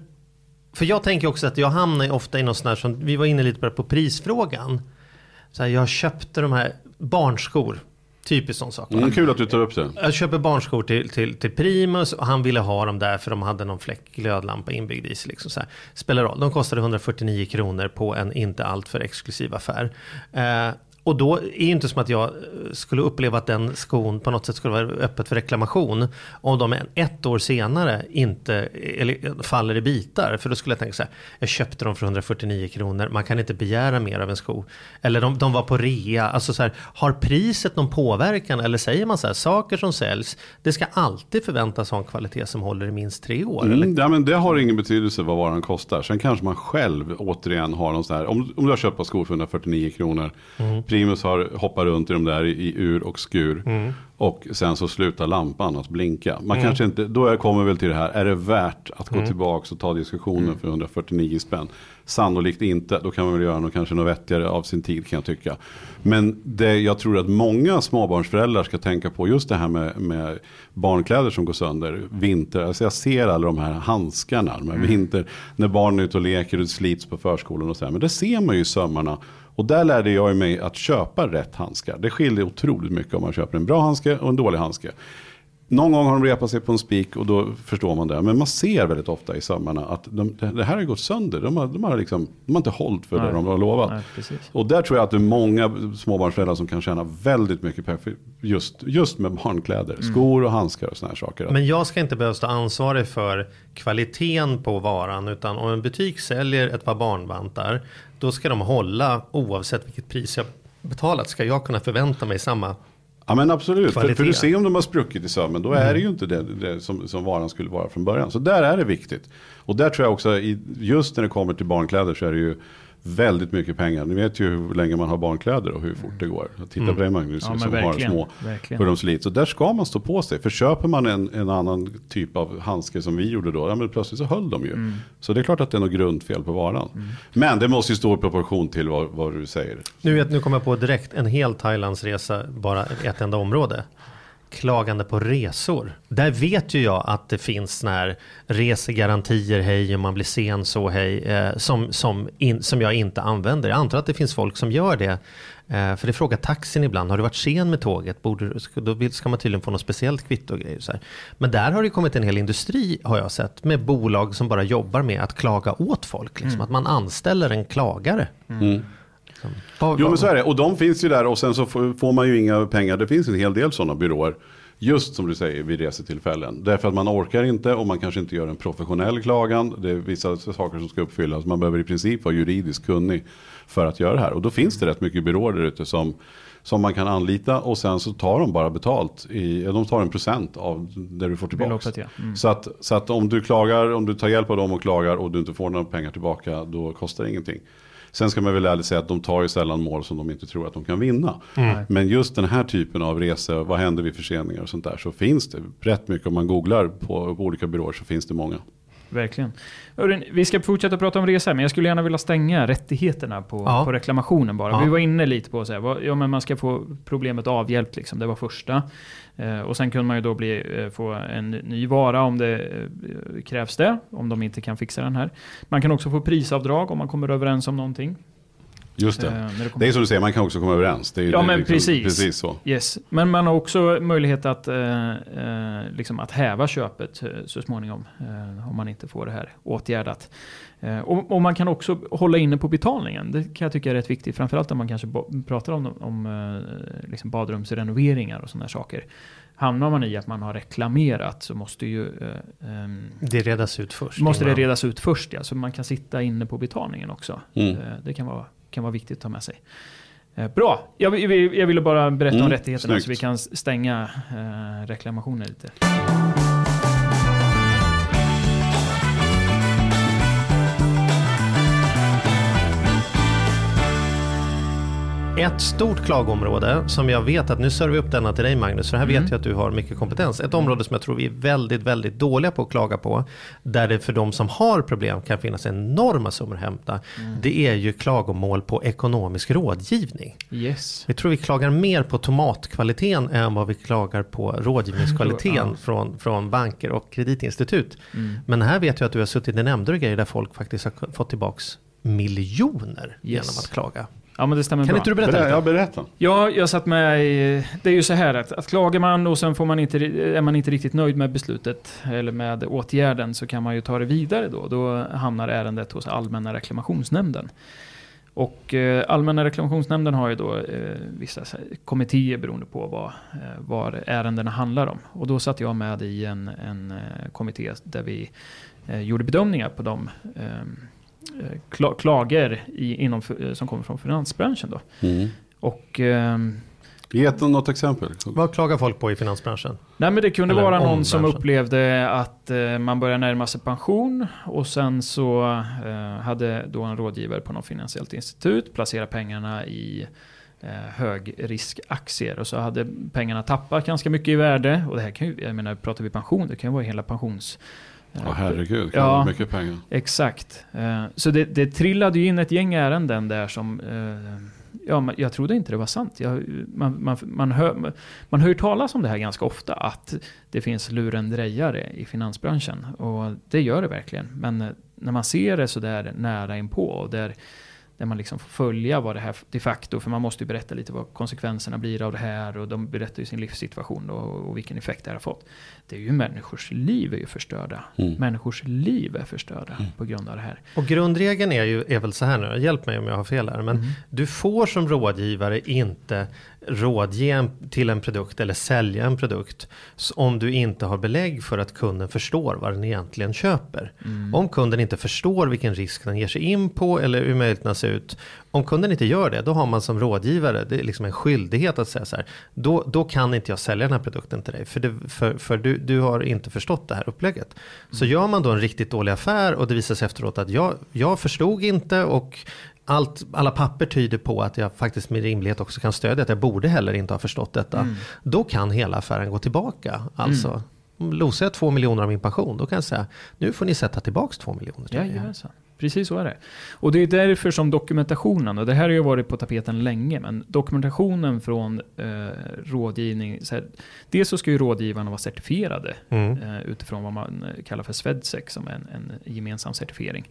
S3: för jag tänker också att jag hamnar ofta i något sånt här som, vi var inne lite på, det på prisfrågan. Så här, jag köpte de här barnskor, typiskt sån sak.
S2: Mm, kul att du tar upp det.
S3: Jag köper barnskor till, till, till Primus och han ville ha dem där för de hade någon fläck glödlampa inbyggd i sig. Liksom så här. Spelar roll, de kostade 149 kronor på en inte alltför exklusiv affär. Eh, och då är det inte som att jag eh, skulle uppleva att den skon på något sätt skulle vara öppet för reklamation. Om de ett år senare inte eller, faller i bitar. För då skulle jag tänka så här, jag köpte dem för 149 kronor, man kan inte begära mer av en sko. Eller de, de var på rea, alltså så här, har priset någon påverkan? Eller säger man så här, saker som säljs, det ska alltid förväntas ha en kvalitet som håller i minst tre år. Eller?
S2: Mm, ja, men det har ingen betydelse vad varan kostar. Sen kanske man själv återigen har någon sån här. Om, om du har köpt par skor för 149 kronor.
S3: Mm.
S2: Primus har hoppat runt i de där i, ur och skur.
S3: Mm.
S2: Och sen så slutar lampan att blinka. Man kanske inte, då kommer väl till det här, är det värt att gå
S3: Mm.
S2: tillbaka och ta diskussionen för 149 spänn? Sannolikt inte, då kan man väl göra något kanske något vettigare av sin tid kan jag tycka. Men det jag tror att många småbarnsföräldrar ska tänka på, just det här med, med barnkläder som går sönder, vinter, alltså jag ser alla de här handskarna, de här vinter, när barnen är ute och leker och slits på förskolan och så här. Men det ser man ju i sömmarna. Och där lärde jag mig att köpa rätt handskar. Det skiljer otroligt mycket om man köper en bra handske och en dålig handske. Någon gång har de repat sig på en spik och då förstår man det. Men man ser väldigt ofta i sömmarna att de, det här har gått sönder. De har, de har, liksom, de har inte hållit för det
S1: Nej.
S2: de har lovat.
S1: Nej.
S2: Och där tror jag att det är många småbarnsföräldrar som kan tjäna väldigt mycket pengar just, just med barnkläder.
S1: Mm.
S2: Skor och handskar och sådana här saker.
S3: Men jag ska inte behöva stå ansvarig för kvaliteten på varan. Utan om en butik säljer ett par barnvantar. Då ska de hålla oavsett vilket pris jag betalat. Ska jag kunna förvänta mig samma
S2: Ja men absolut, för,
S3: Kvalitet.
S2: för du ser om de har spruckit i sömmen, då är det ju inte det, det som, som varan skulle vara från början. Så där är det viktigt. Och där tror jag också, i, just när det kommer till barnkläder så är det ju väldigt mycket pengar. Ni vet ju hur länge man har barnkläder och hur fort det går. Titta på dig Magnus
S1: Ja,
S2: som har
S1: verkligen,
S2: små,
S1: verkligen.
S2: hur de slits. Så där ska man stå på sig. För köper man en, en annan typ av handske som vi gjorde då, ja, men plötsligt så höll de ju.
S1: Mm.
S2: Så det är klart att det är något grundfel på varan. Men det måste ju stå i proportion till vad, vad du säger.
S3: Nu, vet- nu kommer jag på direkt en hel Thailandsresa, bara ett enda område. Klagande på resor. Där vet ju jag att det finns här resegarantier, hej om man blir sen så hej, eh, som, som, in, som jag inte använder. Jag antar att det finns folk som gör det. Eh, för det frågar taxin ibland, har du varit sen med tåget? Borde, då ska man tydligen få något speciellt kvitto och grejer. Så här. Men där har det kommit en hel industri, har jag sett, med bolag som bara jobbar med att klaga åt folk. Liksom. Att man anställer en klagare. Liksom.
S2: Jo men så är det. Och de finns ju där och sen så får man ju inga pengar. Det finns en hel del sådana byråer. Just som du säger vid resetillfällen. Därför att man orkar inte och man kanske inte gör en professionell klagan. Det är vissa saker som ska uppfyllas. Man behöver i princip vara juridiskt kunnig för att göra det här. Och då finns det rätt mycket byråer där ute som, som man kan anlita. Och sen så tar de bara betalt. I, de tar en procent av det du får tillbaka.
S1: Beloppet, ja. Mm.
S2: Så, att, så att om du klagar, om du tar hjälp av dem och klagar och du inte får några pengar tillbaka, då kostar det ingenting. Sen ska man väl ärligt säga att de tar ju sällan mål som de inte tror att de kan vinna. Men just den här typen av resor, vad händer vid förseningar och sånt där, så finns det rätt mycket. Om man googlar på, på olika byråer så finns det många.
S1: Verkligen. Vi ska fortsätta prata om resor, men jag skulle gärna vilja stänga rättigheterna på,
S3: Ja.
S1: på reklamationen bara.
S3: Ja.
S1: Vi var inne lite på vad- ja, man ska få problemet avhjälpt, liksom. det var första. Eh, och sen kunde man ju då bli, eh, få en ny vara om det eh, krävs det, om de inte kan fixa den här. Man kan också få prisavdrag om man kommer överens om någonting.
S2: Just det.
S1: Eh, när det
S2: Det är som du säger, man kan också komma överens. Det är
S1: Ja,
S2: det,
S1: men
S2: liksom,
S1: precis.
S2: precis så.
S1: Yes, men man har också möjlighet att, eh, eh, liksom att häva köpet eh, så småningom. Eh, om man inte får det här åtgärdat. Eh, och, och man kan också hålla inne på betalningen. Det kan jag tycka är rätt viktigt. Framförallt om man kanske pratar om, om eh, liksom badrumsrenoveringar och sådana saker. Hamnar man i att man har reklamerat så måste ju eh, ehm,
S3: Det redas ut först.
S1: måste det redas ut först. Ja, så man kan sitta inne på betalningen också.
S2: Mm.
S1: Eh, Det kan vara, kan vara viktigt att ta med sig. Eh, Bra, jag, vill- jag ville bara berätta om
S2: Mm,
S1: rättigheterna så
S2: snyggt.
S1: vi kan stänga eh, reklamationer lite.
S3: Ett stort klagområde som jag vet att, nu servar vi upp denna till dig Magnus, för här
S1: Mm.
S3: vet jag att du har mycket kompetens. Ett område som jag tror vi är väldigt, väldigt dåliga på att klaga på, där det för de som har problem kan finnas enorma summor att hämta,
S1: Mm.
S3: det är ju klagomål på ekonomisk rådgivning.
S1: Yes.
S3: Vi tror vi klagar mer på tomatkvaliteten än vad vi klagar på rådgivningskvaliteten från, från banker och kreditinstitut.
S1: Mm.
S3: Men här vet jag att du har suttit i nämnder och grejer där folk faktiskt har fått tillbaks miljoner genom att klaga.
S1: Ja men det stämmer
S3: Kan
S1: bra.
S3: inte du berätta
S2: Berä, ja, berätta.
S1: Ja, jag satt med i, Det är ju så här att, att klagar man och sen får man inte, är man inte riktigt nöjd med beslutet eller med åtgärden så kan man ju ta det vidare då. Då hamnar ärendet hos Allmänna reklamationsnämnden. Och eh, Allmänna reklamationsnämnden har ju då eh, vissa kommittéer beroende på vad, eh, vad ärendena handlar om. Och då satt jag med i en, en eh, kommitté där vi eh, gjorde bedömningar på de eh, kla, klager i, inom, eh, som kommer från finansbranschen. Då.
S2: Mm.
S1: Och ehm,
S2: Ge ett, något exempel.
S3: Vad klagar folk på i finansbranschen?
S1: Nej men det kunde
S3: Eller
S1: vara någon som upplevde att eh, man börjar närma sig pension och sen så eh, hade då en rådgivare på något finansiellt institut placerat pengarna i högriskaktier och så hade pengarna tappat ganska mycket i värde. Och det här kan ju, jag menar, pratar vi pension, det kan ju vara hela pensions...
S2: Ja, herregud, kan
S1: Ja.
S2: mycket pengar.
S1: Exakt. Eh, Så det, det trillade ju in ett gäng ärenden där som... eh, Ja, jag trodde inte det var sant. Jag, man, man, man, hör, man hör talas om det här ganska ofta, att det finns lurendrejare i finansbranschen. Och det gör det verkligen. Men när man ser det så där nära inpå, och där, där man liksom får följa vad det här de facto, för man måste ju berätta lite vad konsekvenserna blir av det här, och de berättar ju sin livssituation då, och vilken effekt det här har fått. Det är ju människors liv är ju förstörda.
S2: Mm.
S1: Människors liv är förstörda på grund av det här.
S3: Och grundregeln är ju är väl så här nu, hjälp mig om jag har fel här, men
S1: Mm.
S3: du får som rådgivare inte rådge en, till en produkt eller sälja en produkt om du inte har belägg för att kunden förstår vad den egentligen köper.
S1: Mm.
S3: Om kunden inte förstår vilken risk den ger sig in på eller hur möjligheterna ser ut. Om kunden inte gör det, då har man som rådgivare det är liksom en skyldighet att säga så här. Då, då kan inte jag sälja den här produkten till dig. För, det, för, för du, du har inte förstått det här upplägget. Så gör man då en riktigt dålig affär och det visar sig efteråt att jag, jag förstod inte och allt, alla papper tyder på att jag faktiskt med rimlighet också kan stödja att jag borde heller inte ha förstått detta. Då kan hela affären gå tillbaka. Alltså, om losar jag två miljoner av min pension, då kan jag säga nu får ni sätta tillbaka två miljoner. till.
S1: Jajamensan. Precis så är det. Och det är därför som dokumentationen, och det här har ju varit på tapeten länge, men dokumentationen från eh, rådgivning, så här, dels så ska ju rådgivarna vara certifierade
S3: Mm.
S1: eh, utifrån vad man eh, kallar för Swedsec, som är en, en gemensam certifiering.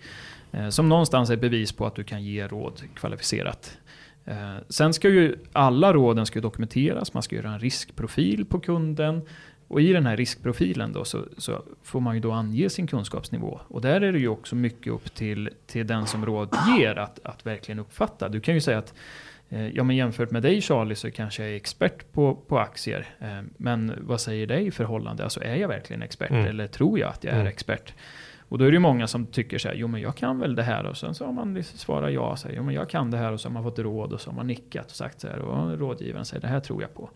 S1: Eh, som någonstans är ett bevis på att du kan ge råd kvalificerat. Eh, sen ska ju alla råden ska dokumenteras, man ska göra en riskprofil på kunden. Och i den här riskprofilen då så, så får man ju då ange sin kunskapsnivå. Och där är det ju också mycket upp till, till den som rådger att, att verkligen uppfatta. Du kan ju säga att eh, Ja men jämfört med dig Charlie så kanske jag är expert på, på aktier. Men vad säger det i förhållande? Alltså är jag verkligen expert
S3: Mm.
S1: eller tror jag att jag är
S3: Mm.
S1: expert? Och då är det ju många som tycker så här, jo men jag kan väl det här och sen så har man liksom svarat ja, så här, jo men jag kan det här och så har man fått råd och så har man nickat och sagt så här och rådgivaren säger det här tror jag på.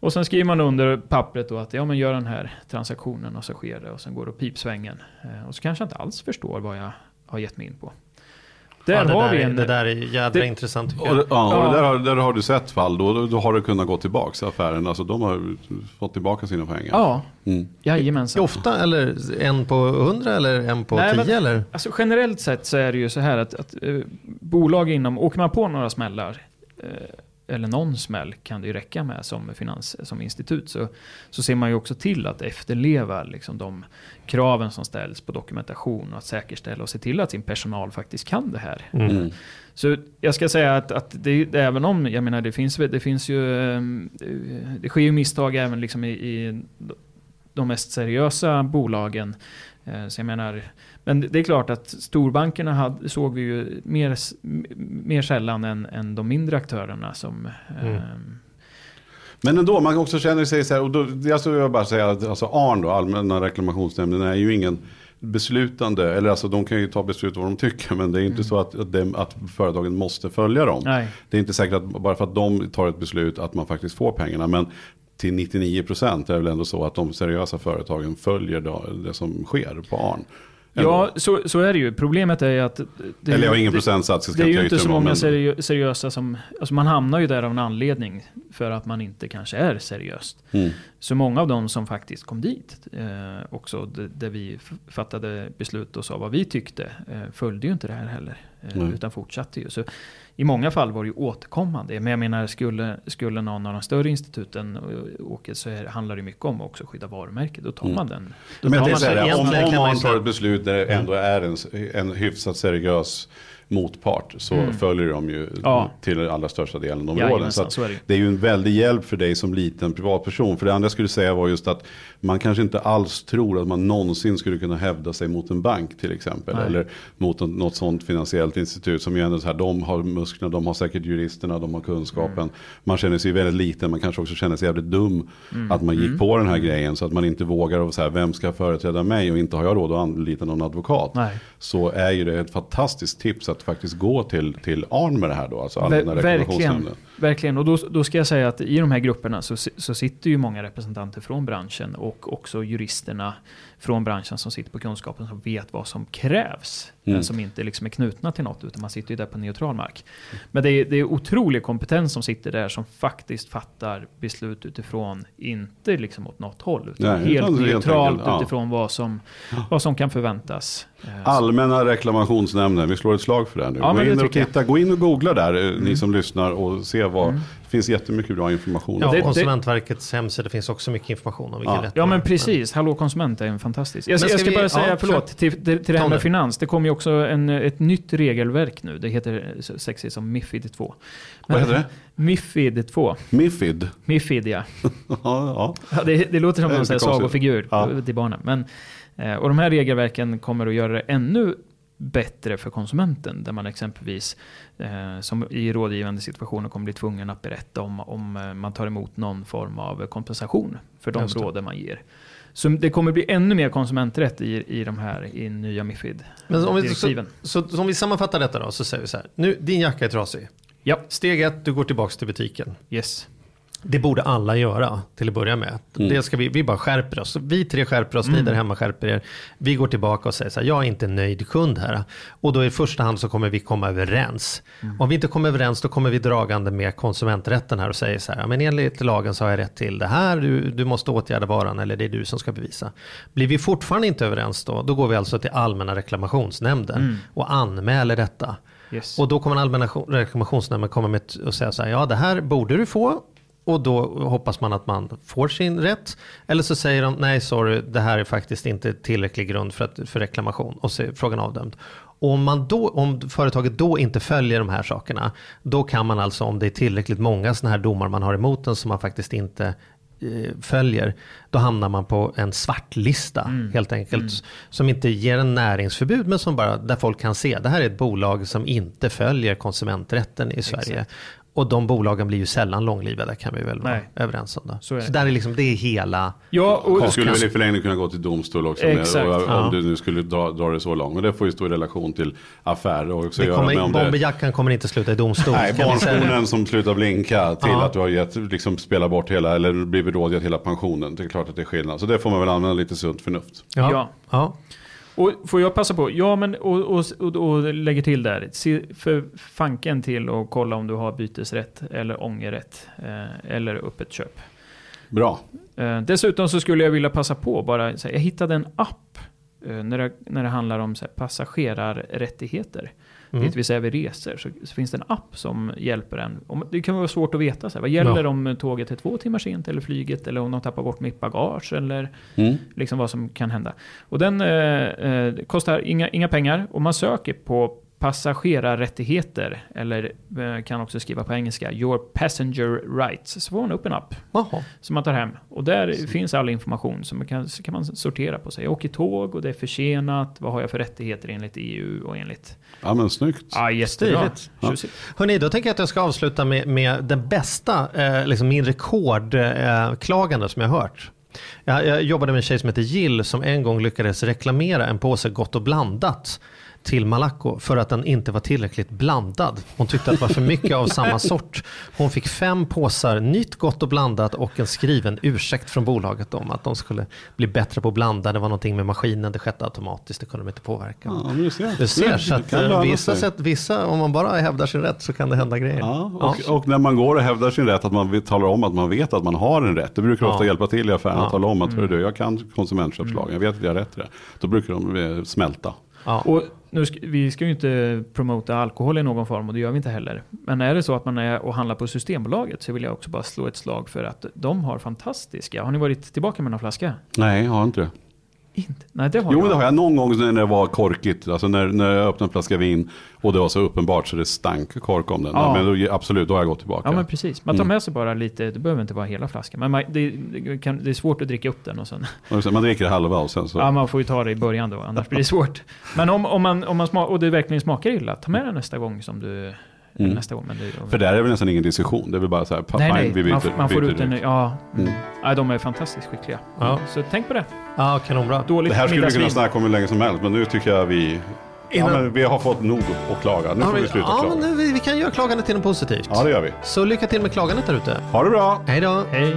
S1: Och sen skriver man under pappret då att ja men gör den här transaktionen och så sker det och sen går det pipsvängen. Eh, och så kanske jag inte alls förstår vad jag har gett mig in på. Där
S3: ja, det,
S1: har vi
S3: är-
S1: en...
S3: det där är jädra
S1: det-
S3: intressant tycker
S2: Och,
S3: jag.
S2: ja, och
S1: Ja.
S2: där, har, där har du sett fall, då, då, då har det kunnat gå tillbaka affären. Alltså de har fått tillbaka sina pengar.
S1: Ja,
S2: Mm.
S1: jajamensan.
S3: Ofta eller en på hundra eller en på
S1: Nej,
S3: tio
S1: men-
S3: eller?
S1: Alltså generellt sett så är det ju så här att, att eh, bolag inom, åker man på några smällar, eh, eller någon smäll kan det ju räcka med som, finans, som institut, så, så ser man ju också till att efterleva liksom, de kraven som ställs på dokumentation och att säkerställa och se till att sin personal faktiskt kan det här.
S2: Mm.
S1: Så jag ska säga att, att det, även om, jag menar det finns, det finns ju, eh, det sker ju misstag även liksom i, i de mest seriösa bolagen. Eh, Så jag menar, men det är klart att storbankerna hade, såg vi ju mer, mer sällan än, än de mindre aktörerna som...
S3: Mm.
S1: eh,
S2: Men ändå, man också känner sig så här, och då, alltså jag bara säga att alltså ARN då, Allmänna reklamationsnämnden, är ju ingen beslutande, eller alltså de kan ju ta beslut vad de tycker, men det är inte så att, att, dem- att företagen måste följa dem.
S1: Nej.
S2: Det är inte säkert att bara för att de tar ett beslut att man faktiskt får pengarna, men till 99% är det väl ändå så att de seriösa företagen följer det som sker på ARN.
S1: Ja, så, så är det ju. Problemet är ju att... Det,
S2: Eller jag har ingen
S1: det-
S2: procentsats, ska
S1: Det är ju inte så många
S2: men-
S1: seriö- seriösa som... Alltså man hamnar ju där av en anledning. För att man inte kanske är seriöst.
S2: Mm.
S1: Så många av dem som faktiskt kom dit, eh, också där vi fattade beslut och sa vad vi tyckte, eh, följde ju inte det här heller. Eh,
S2: Nej.
S1: utan fortsatte ju. Så i många fall var det ju återkommande. Men jag menar, skulle, skulle någon av de större instituten åka så är, handlar det mycket om att också skydda varumärket. Då tar
S2: Mm.
S1: man den. Då
S2: Men
S1: tar man
S2: här, om, om
S3: man
S2: tar ett beslut där det ändå är en, en hyfsat seriös motpart så
S1: Mm.
S2: följer de ju
S1: Ja.
S2: till allra största delen de råden. Så
S1: så är det
S2: är ju en väldig hjälp för dig som liten privatperson. För det andra jag skulle säga var just att man kanske inte alls tror att man någonsin skulle kunna hävda sig mot en bank till exempel.
S1: Nej.
S2: Eller mot något sånt finansiellt institut som ju ändå så här, de har musklerna, de har säkert juristerna, de har kunskapen.
S1: Mm.
S2: Man känner sig väldigt liten, man kanske också känner sig jävligt dum
S1: Mm.
S2: att man gick på den här grejen. Så att man inte vågar och så här, vem ska företräda mig och inte har jag råd att anlita någon advokat.
S1: Nej.
S2: Så är ju det ett fantastiskt tips att faktiskt gå till, till ARN med det här då? Alltså
S1: Ver-
S2: Allmänna
S1: verkligen. Verkligen, och då, då ska jag säga att i de här grupperna så, så sitter ju många representanter från branschen och också juristerna från branschen som sitter på kunskapen som vet vad som krävs.
S2: Mm.
S1: Som inte liksom är knutna till något utan man sitter ju där på neutral mark. Men det är, det är otrolig kompetens som sitter där som faktiskt fattar beslut utifrån, inte liksom åt något håll, utan
S2: Nej,
S1: helt
S2: utan helt
S1: neutralt
S2: enkelt, ja.
S1: utifrån vad som, vad som kan förväntas. Eh,
S2: Allmänna reklamationsnämnden, vi slår ett slag för det nu.
S1: Ja,
S2: gå in och
S1: jag.
S2: titta, gå in och googla där, eh, ni som lyssnar och se vad, det finns jättemycket bra information.
S3: Ja,
S1: det- det-
S3: Konsumentverkets hemsida finns också mycket information om vilken
S2: Ja.
S3: rätt
S1: Ja men precis, Hallå konsument är en fantastisk. Jag,
S3: Men
S1: jag
S3: ska vi-
S1: bara säga,
S3: ja,
S1: förlåt, till, till, till det här med
S3: det.
S1: finans. Det kommer ju också en, ett nytt regelverk nu. Det heter sexigt som Mifid 2.
S2: Vad heter det?
S1: Mifid 2.
S2: Mifid.
S1: Mifid ja.
S2: ja, ja.
S1: ja det, det låter som
S2: konstigt.
S1: sagofigur
S2: Ja.
S1: till barnen. Men, eh, och de här regelverken kommer att göra det ännu bättre för konsumenten. Där man exempelvis eh, som i rådgivande situationer kommer bli tvungen att berätta om, om eh, man tar emot någon form av kompensation för de råden man ger. Så det kommer bli ännu mer konsumenträtt i, i de här i nya Mifid.
S3: Men om vi, så, så, så om vi sammanfattar detta då, så säger vi så här. Nu, din jacka är trasig.
S1: Ja,
S3: Steg ett, du går tillbaka till butiken.
S1: yes.
S3: Det borde alla göra till att börja med. Det ska vi, vi bara skärper oss. Vi tre skärper oss, ni där hemma skärper er. Vi går tillbaka och säger så här, jag är inte nöjd kund här. Och då i första hand så kommer vi komma överens. Om vi inte kommer överens då kommer vi dragande med konsumenträtten här och säger så här, "Ja, men enligt lagen så har jag rätt till det här, du, du måste åtgärda varan eller det är du som ska bevisa. Blir vi fortfarande inte överens då, då går vi alltså till allmänna reklamationsnämnden och anmäler detta.
S1: yes.
S3: Och då kommer allmänna reklamationsnämnden komma med och säga så här, ja det här borde du få. Och då hoppas man att man får sin rätt. Eller så säger de, nej sorry, det här är faktiskt inte tillräcklig grund för, att, för reklamation. Och så är frågan avdömd. Och om, man då, om företaget då inte följer de här sakerna, då kan man alltså, om det är tillräckligt många sådana här domar man har emot den som man faktiskt inte eh, följer, då hamnar man på en svartlista helt enkelt. Som inte ger en näringsförbud men som bara, där folk kan se, det här är ett bolag som inte följer konsumenträtten i Sverige. Och de bolagen blir ju sällan långlivade kan vi väl vara
S1: Nej.
S3: överens om. Då.
S1: Så är det.
S3: där är liksom, det är hela...
S1: Ja, och,
S2: Du skulle väl i förlängningen kunna gå till domstol också. Med,
S1: Exakt,
S2: och,
S3: ja.
S2: Om du nu skulle dra, dra det så långt. Men det får ju stå i relation till affärer och också
S3: Det kommer,
S2: med
S3: bomberjackan kommer inte sluta i domstol.
S2: Nej, barnskonen som slutar blinka till
S3: Ja.
S2: att du har gett, liksom spelat bort hela, eller blivit rådgivit hela pensionen. Det är klart att det är skillnad. Så det får man väl använda lite sunt förnuft.
S3: Ja.
S1: Ja. Och får jag passa på? Ja, men och, och, och, och lägger till där. Se för fanken till och kolla om du har bytesrätt eller ångerrätt. Eh, eller öppet köp.
S2: Bra.
S1: Eh, dessutom så skulle jag vilja passa på bara. Så här, jag hittade en app. Eh, när, det, när det handlar om så här, passagerarrättigheter.
S3: Mm.
S1: Det vill säga vid resor. Så, så finns det en app som hjälper en. Om, det kan vara svårt att veta. Så här, vad gäller
S3: Ja.
S1: om tåget är två timmar sent eller flyget. Eller om de tappar bort mitt bagage. Eller
S2: Mm.
S1: liksom vad som kan hända. Och den eh, eh, kostar inga, inga pengar och man söker på passagerarrättigheter eller eh, kan också skriva på engelska Your Passenger Rights. Så får man upp en app
S3: Jaha.
S1: som man tar hem. Och där finns all information som man kan, så kan man sortera på sig. Jag åker tåg och det är försenat. Vad har jag för rättigheter enligt EU och enligt...
S2: Ja men snyggt.
S1: Ja, jättebra.
S2: Ja.
S3: Hörni, då tänker jag att jag ska avsluta med, med den bästa, eh, liksom min rekordklagande eh, som jag har hört. Jag, jag jobbade med en tjej som heter Jill som en gång lyckades reklamera en påse Gott och blandat till Malaco för att den inte var tillräckligt blandad. Hon tyckte att det var för mycket av samma sort. Hon fick fem påsar nytt Gott och blandat och en skriven ursäkt från bolaget om att de skulle bli bättre på att blanda. Det var någonting med maskinen, det skedde automatiskt, det kunde de inte påverka.
S2: Ja, du ser.
S3: Du ser, så att eh, vissa, sätt, vissa, om man bara hävdar sin rätt så kan det hända grejer.
S2: Ja, och, och när man går och hävdar sin rätt, att man talar om att man vet att man har en rätt. Det brukar
S3: Ja.
S2: ofta hjälpa till i affären
S3: Ja.
S2: att tala om att "Hörru du, jag kan konsumentköpslagen, jag vet att jag har rätt till det. Då brukar de eh, smälta.
S3: Ja.
S1: Och nu ska, vi ska ju inte promota alkohol i någon form och det gör vi inte heller. Men är det så att man är och handlar på Systembolaget så vill jag också bara slå ett slag för att de har fantastiska. Har ni varit tillbaka med någon flaska?
S2: Nej, jag har inte det.
S1: Inte? Nej, det har
S2: Jo,
S1: jag.
S2: det har jag någon gång när det var korkigt. Alltså när, när jag öppnade en flaska vin och det var så uppenbart så det stank kork om den.
S1: Ja.
S2: Men då, absolut, då har jag gått tillbaka.
S1: Ja men precis. Man tar
S2: Mm.
S1: med sig bara lite, det behöver inte vara hela flaskan. Men man, det, det, kan, det är svårt att dricka upp den. Och sen-
S2: Man dricker halva och sen så.
S1: Ja man får ju ta det i början då, annars blir det svårt. Men om, om man, om man smak, och det verkligen smakar illa, ta med den nästa gång som du...
S2: Mm.
S1: Nästa gång. Men det,
S2: För där är väl nästan ingen diskussion. Det är väl bara så här,
S1: nej, nej,
S2: vi byter.
S1: man, får- man får
S2: byter
S1: ut en...
S2: direkt.
S1: Ja,
S2: Mm.
S1: ja, de är fantastiskt skickliga.
S3: Ja.
S1: Så tänk på det.
S3: ja, kanonbra.
S1: Dåligt
S2: Det här skulle vi kunna snacka om hur länge som helst, men nu tycker jag vi Ja, men vi har fått nog att klaga. Nu
S3: Ja,
S2: får vi sluta
S3: ja,
S2: klaga.
S3: men nu, vi, vi kan göra klagandet till något positivt.
S2: Ja, det gör vi.
S3: Så lycka till med klagandet där ute.
S2: Ha det bra!
S3: Hej då!
S1: Hej.